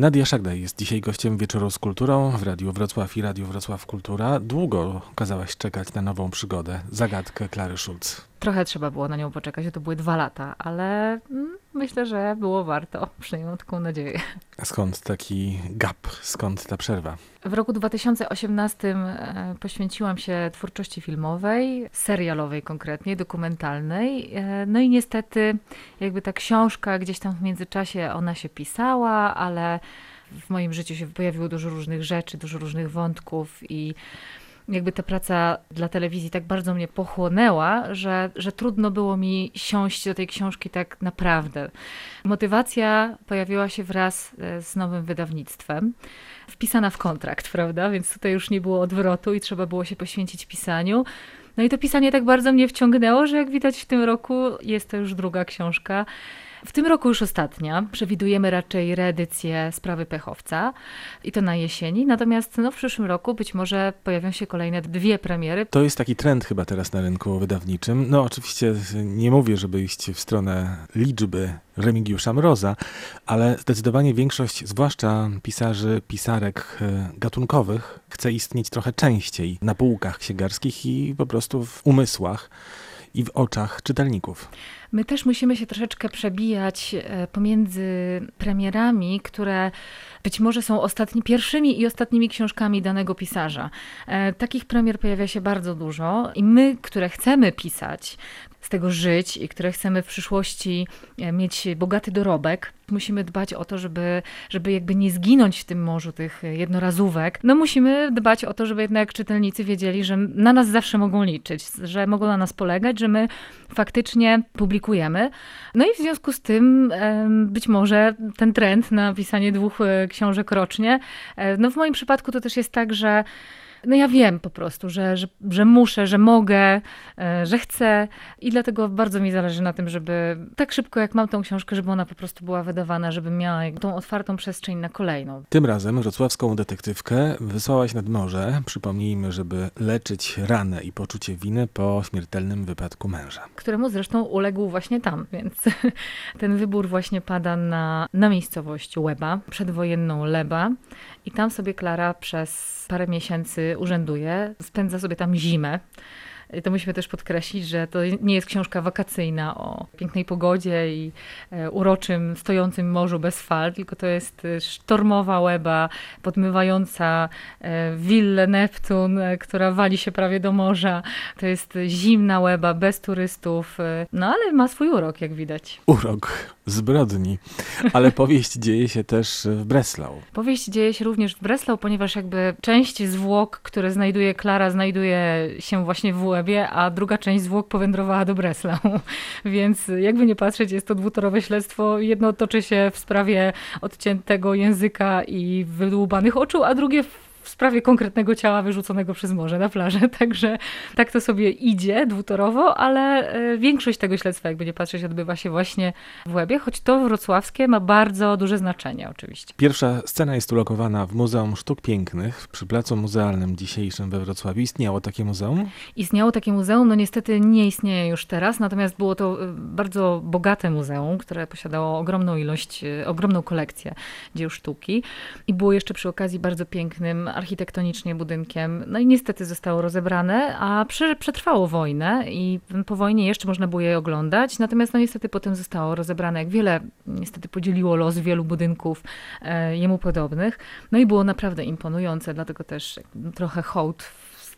Nadia Szagdaj jest dzisiaj gościem Wieczoru z Kulturą w Radiu Wrocław i Radiu Wrocław Kultura. Długo kazałaś czekać na nową przygodę, zagadkę Klary Schulz. Trochę trzeba było na nią poczekać, to były dwa lata, ale mm, myślę, że było warto, przynajmniej mam taką nadzieję. A skąd taki gap, skąd ta przerwa? W roku 2018 e, poświęciłam się twórczości filmowej, serialowej konkretnie, dokumentalnej. E, no i niestety jakby ta książka gdzieś tam w międzyczasie ona się pisała, ale w moim życiu się pojawiło dużo różnych rzeczy, dużo różnych wątków i jakby ta praca dla telewizji tak bardzo mnie pochłonęła, że, że trudno było mi siąść do tej książki tak naprawdę. Motywacja pojawiła się wraz e, z nowym wydawnictwem, wpisana w kontrakt, prawda? Więc tutaj już nie było odwrotu i trzeba było się poświęcić pisaniu. No i to pisanie tak bardzo mnie wciągnęło, że jak widać w tym roku jest to już druga książka. W tym roku już ostatnia. Przewidujemy raczej reedycję sprawy pechowca i to na jesieni. Natomiast no, w przyszłym roku być może pojawią się kolejne dwie premiery. To jest taki trend chyba teraz na rynku wydawniczym. No oczywiście nie mówię, żeby iść w stronę liczby Remigiusza Mroza, ale zdecydowanie większość, zwłaszcza pisarzy, pisarek e, gatunkowych, chce istnieć trochę częściej na półkach księgarskich i po prostu w umysłach i w oczach czytelników. My też musimy się troszeczkę przebijać e, pomiędzy premierami, które być może są ostatni, pierwszymi i ostatnimi książkami danego pisarza. E, takich premier pojawia się bardzo dużo i my, które chcemy pisać, z tego żyć i które chcemy w przyszłości e, mieć bogaty dorobek, musimy dbać o to, żeby, żeby jakby nie zginąć w tym morzu tych jednorazówek. No musimy dbać o to, żeby jednak czytelnicy wiedzieli, że na nas zawsze mogą liczyć, że mogą na nas polegać, że my faktycznie publikujemy. No i w związku z tym być może ten trend na pisanie dwóch e, książek rocznie, e, no w moim przypadku to też jest tak, że no ja wiem po prostu, że, że, że muszę, że mogę, e, że chcę i dlatego bardzo mi zależy na tym, żeby tak szybko jak mam tą książkę, żeby ona po prostu była wydawana, żeby miała tą otwartą przestrzeń na kolejną. Tym razem wrocławską detektywkę wysłałaś nad morze. Przypomnijmy, żeby leczyć ranę i poczucie winy po śmiertelnym wypadku męża. Któremu zresztą uległ właśnie tam, więc ten wybór właśnie pada na, na miejscowość Łeba, przedwojenną Leba i tam sobie Klara przez parę miesięcy urzęduje, spędza sobie tam zimę. To musimy też podkreślić, że to nie jest książka wakacyjna o pięknej pogodzie i e, uroczym, stojącym morzu bez fal, tylko to jest e, sztormowa łeba, podmywająca e, willę Neptun, która wali się prawie do morza. To jest zimna łeba, bez turystów, no ale ma swój urok, jak widać. Urok zbrodni. Ale powieść dzieje się też w Breslau. Powieść dzieje się również w Breslau, ponieważ jakby część zwłok, które znajduje Klara, znajduje się właśnie w A druga część zwłok powędrowała do Breslau. Więc jakby nie patrzeć, jest to dwutorowe śledztwo. Jedno toczy się w sprawie odciętego języka i wydłubanych oczu, a drugie w sprawie konkretnego ciała wyrzuconego przez morze na plażę. Także tak to sobie idzie dwutorowo, ale e, większość tego śledztwa, jakby nie patrzeć, odbywa się właśnie w Łebie, choć to wrocławskie ma bardzo duże znaczenie oczywiście. Pierwsza scena jest ulokowana w Muzeum Sztuk Pięknych przy Placu Muzealnym dzisiejszym we Wrocławiu. Istniało takie muzeum? Istniało takie muzeum, no niestety nie istnieje już teraz, natomiast było to e, bardzo bogate muzeum, które posiadało ogromną ilość, e, ogromną kolekcję dzieł sztuki i było jeszcze przy okazji bardzo pięknym architektonicznie budynkiem. No i niestety zostało rozebrane, a przetrwało wojnę i po wojnie jeszcze można było je oglądać. Natomiast no niestety potem zostało rozebrane, jak wiele niestety podzieliło los wielu budynków e, jemu podobnych. No i było naprawdę imponujące, dlatego też trochę hołd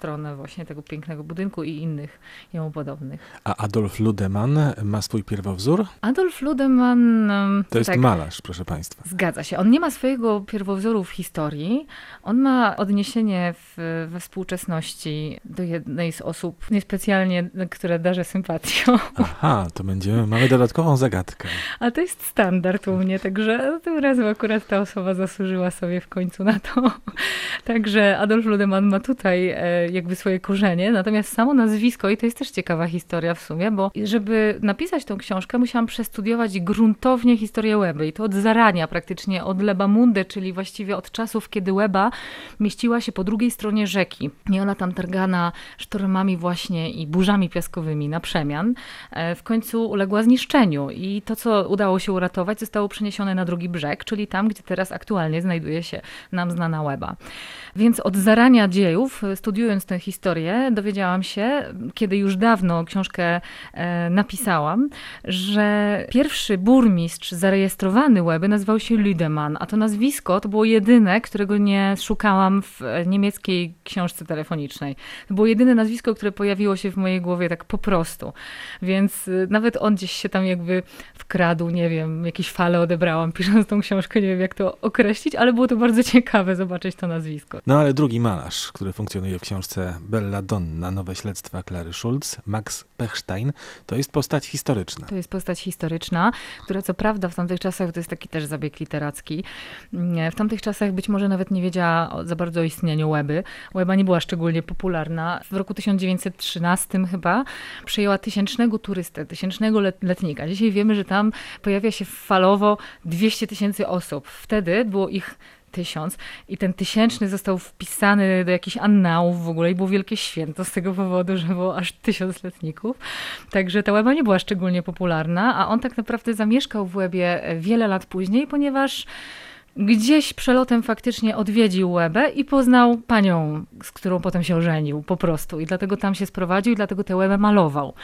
stronę właśnie tego pięknego budynku i innych jemu podobnych. A Adolf Ludemann ma swój pierwowzór? Adolf Ludemann... To jest tak, malarz, proszę Państwa. Zgadza się. On nie ma swojego pierwowzoru w historii. On ma odniesienie w, we współczesności do jednej z osób niespecjalnie, które darzę sympatią. Aha, to będziemy, mamy dodatkową zagadkę. A to jest standard u mnie, także tym razem akurat ta osoba zasłużyła sobie w końcu na to. Także Adolf Ludemann ma tutaj e, jakby swoje korzenie, natomiast samo nazwisko, i to jest też ciekawa historia w sumie, bo żeby napisać tą książkę, musiałam przestudiować gruntownie historię Weby i to od zarania praktycznie, od Lebamundy, czyli właściwie od czasów, kiedy Weba mieściła się po drugiej stronie rzeki. I ona tam targana sztormami właśnie i burzami piaskowymi na przemian, e, w końcu uległa zniszczeniu. I to, co udało się uratować, zostało przeniesione na drugi brzeg, czyli tam, gdzie teraz aktualnie znajduje się nam znana Łeba. Więc od zarania dziejów, studiując tę historię, dowiedziałam się, kiedy już dawno książkę e, napisałam, że pierwszy burmistrz zarejestrowany Łeby nazywał się Lüdemann, a to nazwisko to było jedyne, którego nie szukałam w niemieckiej książce telefonicznej. To było jedyne nazwisko, które pojawiło się w mojej głowie tak po prostu. Więc y, nawet on gdzieś się tam jakby wkradł, nie wiem, jakieś fale odebrałam pisząc tą książkę, nie wiem jak to określić, ale było to bardzo ciekawe zobaczyć to nazwisko. No ale drugi malarz, który funkcjonuje w książce Bella Donna, Nowe śledztwa Klary Schulz, Max Pechstein, to jest postać historyczna. To jest postać historyczna, która co prawda w tamtych czasach, to jest taki też zabieg literacki, w tamtych czasach być może nawet nie wiedziała za bardzo o istnieniu Łeby. Łeba nie była szczególnie popularna. W roku 1913 chyba przyjęła tysięcznego turystę, tysięcznego letnika. Dzisiaj wiemy, że tam pojawia się falowo 200 tysięcy osób. Wtedy było ich tysiąc i ten tysięczny został wpisany do jakichś annałów w ogóle i było wielkie święto z tego powodu, że było aż tysiąc letników. Także ta łeba nie była szczególnie popularna, a on tak naprawdę zamieszkał w Łebie wiele lat później, ponieważ gdzieś przelotem faktycznie odwiedził Łebę i poznał panią, z którą potem się ożenił po prostu. I dlatego tam się sprowadził i dlatego tę Łebę malował.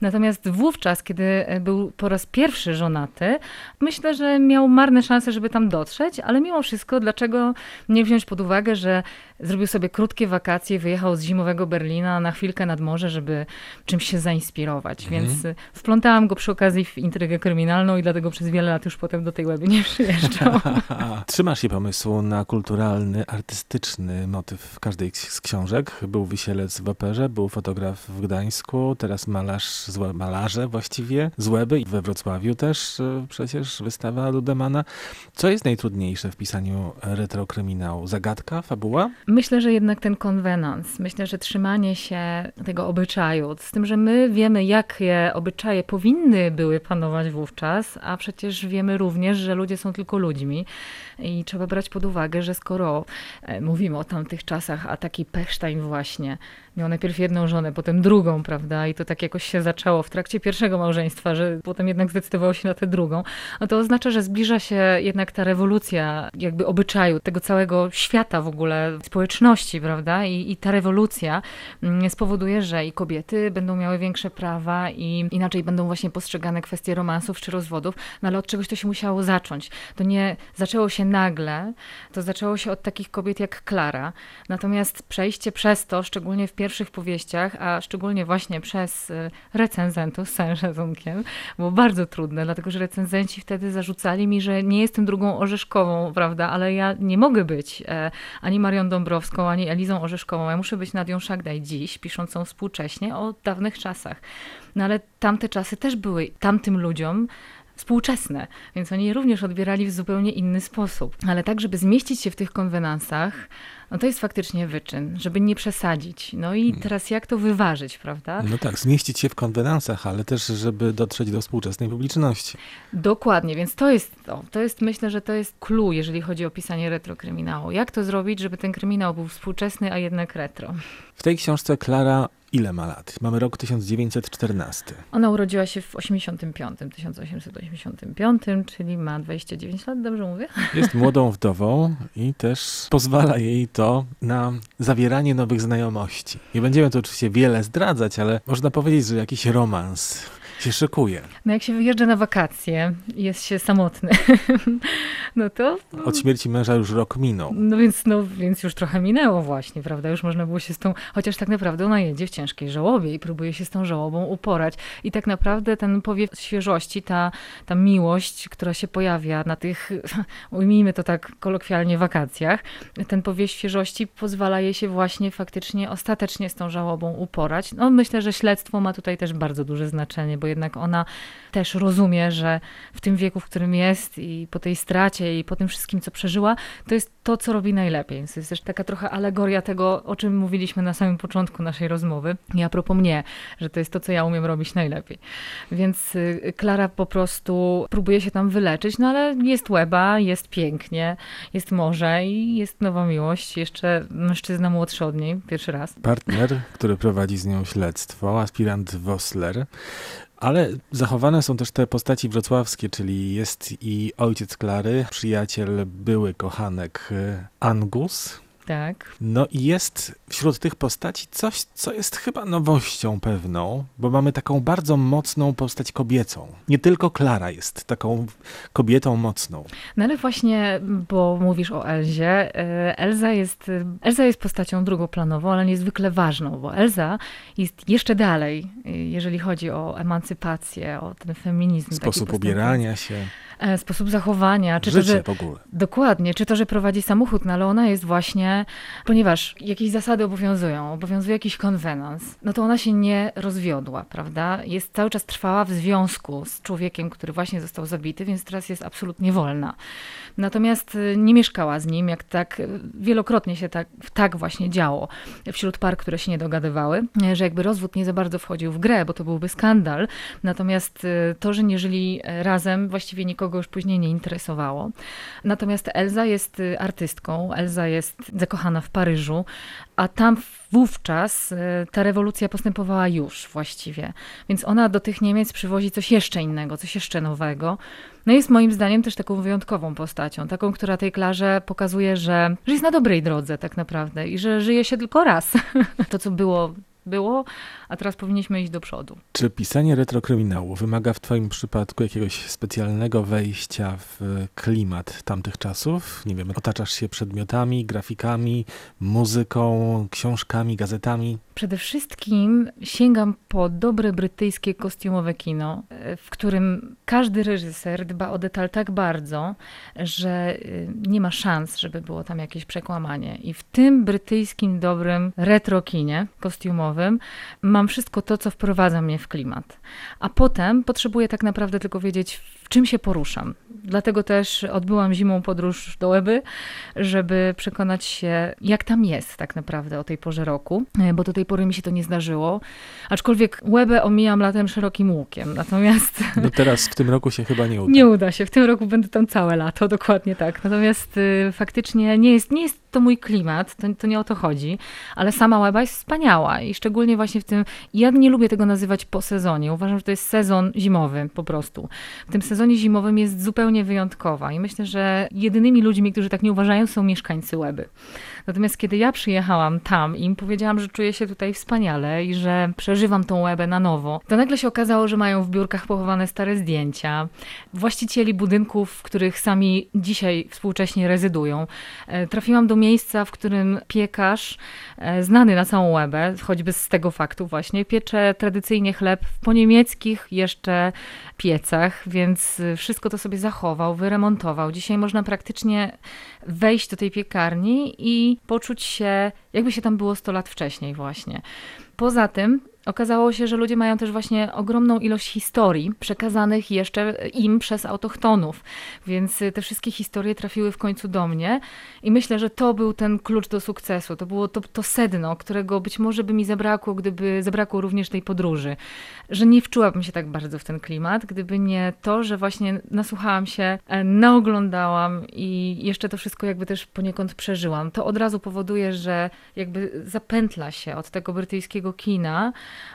Natomiast wówczas, kiedy był po raz pierwszy żonaty, myślę, że miał marne szanse, żeby tam dotrzeć, ale mimo wszystko, dlaczego nie wziąć pod uwagę, że zrobił sobie krótkie wakacje, wyjechał z zimowego Berlina na chwilkę nad morze, żeby czymś się zainspirować. Mhm. Więc y, wplątałam go przy okazji w intrygę kryminalną i dlatego przez wiele lat już potem do tej Łeby nie przyjeżdżał. Trzymasz się pomysłu na kulturalny, artystyczny motyw w każdej z książek. Był wisielec w operze, był fotograf w Gdańsku, teraz malarz, złe, malarze właściwie, z Łeby we Wrocławiu też e, przecież wystawa Ludemana. Co jest najtrudniejsze w pisaniu retrokryminału? Zagadka, fabuła? Myślę, że jednak ten konwenans. Myślę, że trzymanie się tego obyczaju. Z tym, że my wiemy, jakie obyczaje powinny były panować wówczas, a przecież wiemy również, że ludzie są tylko ludźmi. I trzeba brać pod uwagę, że skoro e, mówimy o tamtych czasach, a taki Pechstein właśnie miał najpierw jedną żonę, potem drugą, prawda? I to tak jakoś się zaczęło w trakcie pierwszego małżeństwa, że potem jednak zdecydował się na tę drugą. No to oznacza, że zbliża się jednak ta rewolucja jakby obyczaju, tego całego świata w ogóle, społeczności, prawda? I, i ta rewolucja mm, spowoduje, że i kobiety będą miały większe prawa i inaczej będą właśnie postrzegane kwestie romansów czy rozwodów, no ale od czegoś to się musiało zacząć. To nie zaczęło się nagle, to zaczęło się od takich kobiet jak Klara. Natomiast przejście przez to, szczególnie w pierwszych powieściach, a szczególnie właśnie przez y, recenzentów, z szacunkiem, było bardzo trudne, dlatego że recenzenci wtedy zarzucali mi, że nie jestem drugą Orzeszkową, prawda, ale ja nie mogę być e, ani Marią Dąbrowską, ani Elizą Orzeszkową. Ja muszę być Nadią Szagdaj dziś, piszącą współcześnie o dawnych czasach. No ale tamte czasy też były tamtym ludziom współczesne, więc oni je również odbierali w zupełnie inny sposób. Ale tak, żeby zmieścić się w tych konwenansach, no to jest faktycznie wyczyn, żeby nie przesadzić. No i mm. teraz jak to wyważyć, prawda? No tak, zmieścić się w konwenansach, ale też, żeby dotrzeć do współczesnej publiczności. Dokładnie, więc to jest to. To jest, myślę, że to jest clue, jeżeli chodzi o pisanie retrokryminału. Jak to zrobić, żeby ten kryminał był współczesny, a jednak retro? W tej książce Klara ile ma lat? Mamy rok 1914. Ona urodziła się w 85, 1885, czyli ma 29 lat, dobrze mówię? Jest młodą wdową i też pozwala jej to na zawieranie nowych znajomości. Nie będziemy tu oczywiście wiele zdradzać, ale można powiedzieć, że jakiś romans się szykuje. No jak się wyjeżdża na wakacje i jest się samotny, no to... Od śmierci męża już rok minął. No więc, no więc już trochę minęło właśnie, prawda? Już można było się z tą... Chociaż tak naprawdę ona jedzie w ciężkiej żałobie i próbuje się z tą żałobą uporać. I tak naprawdę ten powiew świeżości, ta, ta miłość, która się pojawia na tych, ujmijmy to tak kolokwialnie, wakacjach, ten powiew świeżości pozwala jej się właśnie faktycznie ostatecznie z tą żałobą uporać. No myślę, że śledztwo ma tutaj też bardzo duże znaczenie, bo bo jednak ona też rozumie, że w tym wieku, w którym jest i po tej stracie i po tym wszystkim, co przeżyła, to jest to, co robi najlepiej. Więc to jest też taka trochę alegoria tego, o czym mówiliśmy na samym początku naszej rozmowy. I a propos mnie, że to jest to, co ja umiem robić najlepiej. Więc y, Klara po prostu próbuje się tam wyleczyć, no ale jest łeba, jest pięknie, jest morze i jest nowa miłość. Jeszcze mężczyzna młodszy od niej, pierwszy raz. Partner, który prowadzi z nią śledztwo, aspirant Wosler. Ale zachowane są też te postaci wrocławskie, czyli jest i ojciec Klary, przyjaciel, były kochanek y, Angus, tak. No i jest wśród tych postaci coś, co jest chyba nowością pewną, bo mamy taką bardzo mocną postać kobiecą. Nie tylko Klara jest taką kobietą mocną. No ale właśnie, bo mówisz o Elzie, e, Elza jest, Elza jest postacią drugoplanową, ale niezwykle ważną, bo Elza jest jeszcze dalej, e, jeżeli chodzi o emancypację, o ten feminizm. Sposób ubierania się. E, sposób zachowania. Czy Życie to, że, w ogóle. Dokładnie. Czy to, że prowadzi samochód, no ale ona jest właśnie, ponieważ jakieś zasady obowiązują, obowiązuje jakiś konwenans, no to ona się nie rozwiodła, prawda? Jest cały czas trwała w związku z człowiekiem, który właśnie został zabity, więc teraz jest absolutnie wolna. Natomiast y, nie mieszkała z nim, jak tak y, wielokrotnie się tak, tak właśnie działo wśród par, które się nie dogadywały, że jakby rozwód nie za bardzo wchodził w grę, bo to byłby skandal. Natomiast to, że nie żyli razem, właściwie nikogo już później nie interesowało. Natomiast Elza jest artystką, Elza jest zakochana w Paryżu, a tam wówczas ta rewolucja postępowała już właściwie. Więc ona do tych Niemiec przywozi coś jeszcze innego, coś jeszcze nowego. No jest moim zdaniem też taką wyjątkową postacią, taką, która tej Klarze pokazuje, że, że jest na dobrej drodze tak naprawdę i że żyje się tylko raz. to, co było było, a teraz powinniśmy iść do przodu. Czy pisanie retrokryminału wymaga w Twoim przypadku jakiegoś specjalnego wejścia w klimat tamtych czasów? Nie wiem, otaczasz się przedmiotami, grafikami, muzyką, książkami, gazetami? Przede wszystkim sięgam po dobre brytyjskie kostiumowe kino, w którym każdy reżyser dba o detal tak bardzo, że y, nie ma szans, żeby było tam jakieś przekłamanie. I w tym brytyjskim dobrym retrokinie kostiumowym mam wszystko to, co wprowadza mnie w klimat. A potem potrzebuję tak naprawdę tylko wiedzieć, w czym się poruszam. Dlatego też odbyłam zimą podróż do Łeby, żeby przekonać się, jak tam jest tak naprawdę o tej porze roku, bo do tej pory mi się to nie zdarzyło. Aczkolwiek Łebę omijam latem szerokim łukiem, natomiast... No teraz w tym roku się chyba nie uda. Nie uda się, w tym roku będę tam całe lato, dokładnie tak. Natomiast y, faktycznie nie jest, nie jest to mój klimat, to, to nie o to chodzi, ale sama Łeba jest wspaniała i szczególnie właśnie w tym, ja nie lubię tego nazywać po sezonie, uważam, że to jest sezon zimowy po prostu. W tym sezonie zimowym jest zupełnie wyjątkowa i myślę, że jedynymi ludźmi, którzy tak nie uważają są mieszkańcy Łeby. Natomiast kiedy ja przyjechałam tam i im powiedziałam, że czuję się tutaj wspaniale i że przeżywam tą Łebę na nowo, to nagle się okazało, że mają w biurkach pochowane stare zdjęcia. Właścicieli budynków, w których sami dzisiaj współcześnie rezydują. E, trafiłam do miejsca, w którym piekarz, e, znany na całą Łebę, choćby z tego faktu właśnie, piecze tradycyjnie chleb w poniemieckich jeszcze piecach, więc wszystko to sobie zachował, wyremontował. Dzisiaj można praktycznie wejść do tej piekarni i poczuć się, jakby się tam było 100 lat wcześniej właśnie. Poza tym Okazało się, że ludzie mają też właśnie ogromną ilość historii przekazanych jeszcze im przez autochtonów, więc te wszystkie historie trafiły w końcu do mnie i myślę, że to był ten klucz do sukcesu. To było to, to sedno, którego być może by mi zabrakło, gdyby zabrakło również tej podróży. Że nie wczułabym się tak bardzo w ten klimat, gdyby nie to, że właśnie nasłuchałam się, e, naoglądałam i jeszcze to wszystko jakby też poniekąd przeżyłam. To od razu powoduje, że jakby zapętla się od tego brytyjskiego kina,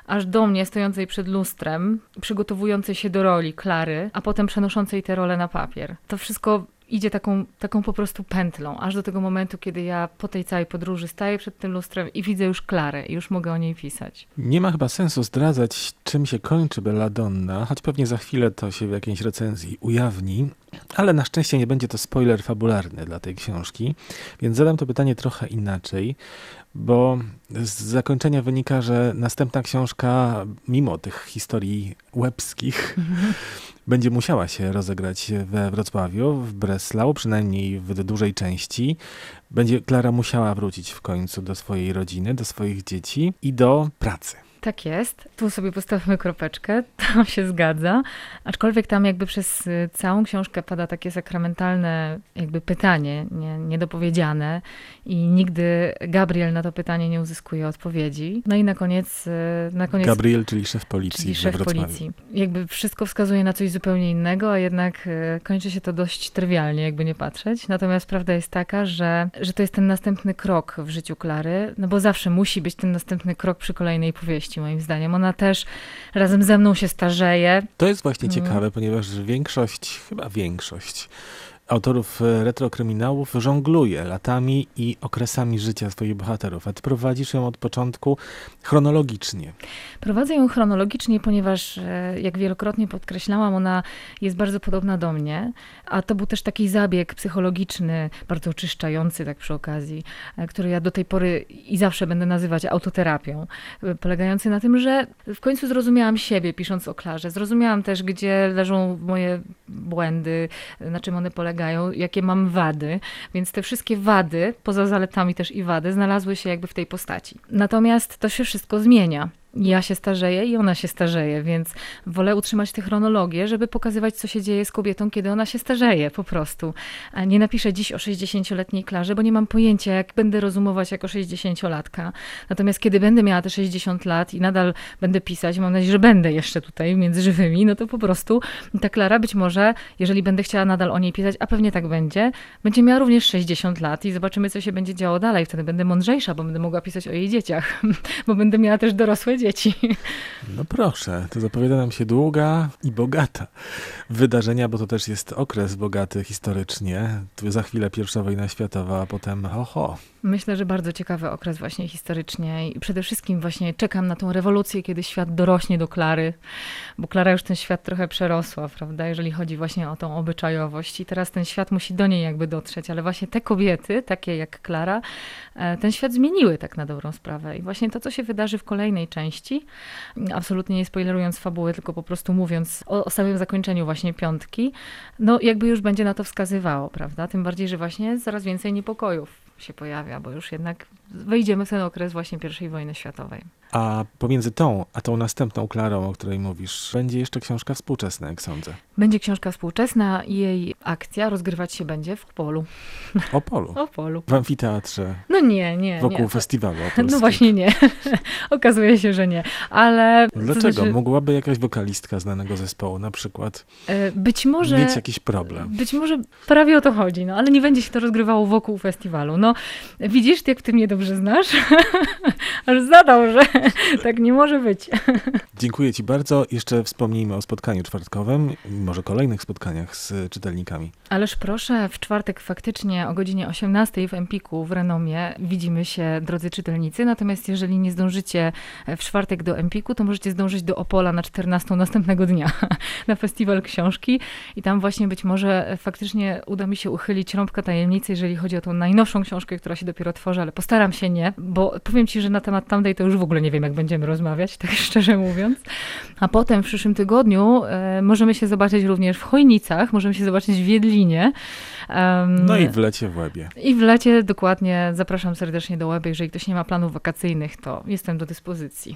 aż do mnie stojącej przed lustrem, przygotowującej się do roli Klary, a potem przenoszącej tę rolę na papier. To wszystko idzie taką, taką po prostu pętlą, aż do tego momentu, kiedy ja po tej całej podróży staję przed tym lustrem i widzę już Klarę i już mogę o niej pisać. Nie ma chyba sensu zdradzać, czym się kończy Belladonna, choć pewnie za chwilę to się w jakiejś recenzji ujawni, ale na szczęście nie będzie to spoiler fabularny dla tej książki, więc zadam to pytanie trochę inaczej bo z zakończenia wynika, że następna książka, mimo tych historii łebskich, będzie musiała się rozegrać we Wrocławiu, w Breslau, przynajmniej w dużej części. Będzie Klara musiała wrócić w końcu do swojej rodziny, do swoich dzieci i do pracy Tak jest. Tu sobie postawimy kropeczkę. To się zgadza. Aczkolwiek tam jakby przez y, całą książkę pada takie sakramentalne jakby pytanie, nie, niedopowiedziane i nigdy Gabriel na to pytanie nie uzyskuje odpowiedzi. No i na koniec... y, Na koniec Gabriel, czyli szef policji czyli szef policji. Jakby wszystko wskazuje na coś zupełnie innego, a jednak e, kończy się to dość trywialnie, jakby nie patrzeć. Natomiast prawda jest taka, że, że to jest ten następny krok w życiu Klary, no bo zawsze musi być ten następny krok przy kolejnej powieści, moim zdaniem. Ona też razem ze mną się starzeje. To jest właśnie Mhm. ciekawe, ponieważ większość, chyba większość autorów e, retrokryminałów żongluje latami i okresami życia swoich bohaterów, a ty prowadzisz ją od początku chronologicznie. Prowadzę ją chronologicznie, ponieważ, e, jak wielokrotnie podkreślałam, ona jest bardzo podobna do mnie, a to był też taki zabieg psychologiczny, bardzo oczyszczający, tak przy okazji, e, który ja do tej pory i zawsze będę nazywać autoterapią, polegający na tym, że w końcu zrozumiałam siebie, pisząc o Klarze. Zrozumiałam też, gdzie leżą moje błędy, na czym one polegają, jakie mam wady, więc te wszystkie wady, poza zaletami też i wady, znalazły się jakby w tej postaci. Natomiast to się wszystko zmienia. Ja się starzeję i ona się starzeje, więc wolę utrzymać tę chronologię, żeby pokazywać, co się dzieje z kobietą, kiedy ona się starzeje po prostu. Nie napiszę dziś o 60-letniej Klarze, bo nie mam pojęcia, jak będę rozumować jako 60-latka. Natomiast kiedy będę miała te 60 lat i nadal będę pisać, mam nadzieję, że będę jeszcze tutaj między żywymi, no to po prostu ta Klara być może, jeżeli będę chciała nadal o niej pisać, a pewnie tak będzie, będzie miała również 60 lat i zobaczymy, co się będzie działo dalej. Wtedy będę mądrzejsza, bo będę mogła pisać o jej dzieciach, bo będę miała też dorosłe dzieci. No proszę, to zapowiada nam się długa i bogata wydarzenia, bo to też jest okres bogaty historycznie. Tu za chwilę pierwsza wojna światowa, a potem ho, ho. Myślę, że bardzo ciekawy okres właśnie historycznie i przede wszystkim właśnie czekam na tą rewolucję, kiedy świat dorośnie do Klary, bo Klara już ten świat trochę przerosła, prawda, jeżeli chodzi właśnie o tą obyczajowość. I teraz ten świat musi do niej jakby dotrzeć, ale właśnie te kobiety, takie jak Klara, e, ten świat zmieniły tak na dobrą sprawę. I właśnie to, co się wydarzy w kolejnej części, absolutnie nie spoilerując fabuły, tylko po prostu mówiąc o, o samym zakończeniu właśnie piątki, no jakby już będzie na to wskazywało, prawda, tym bardziej, że właśnie coraz więcej niepokojów się pojawia, bo już jednak wejdziemy w ten okres właśnie I wojny światowej. A pomiędzy tą, a tą następną Klarą, o której mówisz, będzie jeszcze książka współczesna, jak sądzę. Będzie książka współczesna i jej akcja rozgrywać się będzie w Polu. O polu. O Polu. W amfiteatrze, No nie, nie, wokół nie. festiwalu opolskiego. No właśnie nie. Okazuje się, że nie. Ale to Dlaczego? znaczy, Mogłaby jakaś wokalistka znanego zespołu na przykład e, być może mieć jakiś problem? Być może prawie o to chodzi, no ale nie będzie się to rozgrywało wokół festiwalu. No widzisz, jak ty mnie dobrze znasz? Aż zadał, że tak nie może być. Dziękuję Ci bardzo. Jeszcze wspomnijmy o spotkaniu czwartkowym może kolejnych spotkaniach z czytelnikami. Ależ proszę, w czwartek faktycznie o godzinie 18 w Empiku w Renomie widzimy się, drodzy czytelnicy. Natomiast jeżeli nie zdążycie w czwartek do Empiku, to możecie zdążyć do Opola na 14 następnego dnia na festiwal książki i tam właśnie być może faktycznie uda mi się uchylić rąbka tajemnicy, jeżeli chodzi o tą najnowszą książkę, która się dopiero tworzy, ale postaram się nie, bo powiem ci, że na temat tamtej to już w ogóle nie wiem, jak będziemy rozmawiać, tak szczerze mówiąc. A potem w przyszłym tygodniu e, możemy się zobaczyć również w Chojnicach, możemy się zobaczyć w Wiedlinie. Em, No i w lecie w Łebie. i w lecie dokładnie zapraszam serdecznie do Łeby. Jeżeli ktoś nie ma planów wakacyjnych, to jestem do dyspozycji.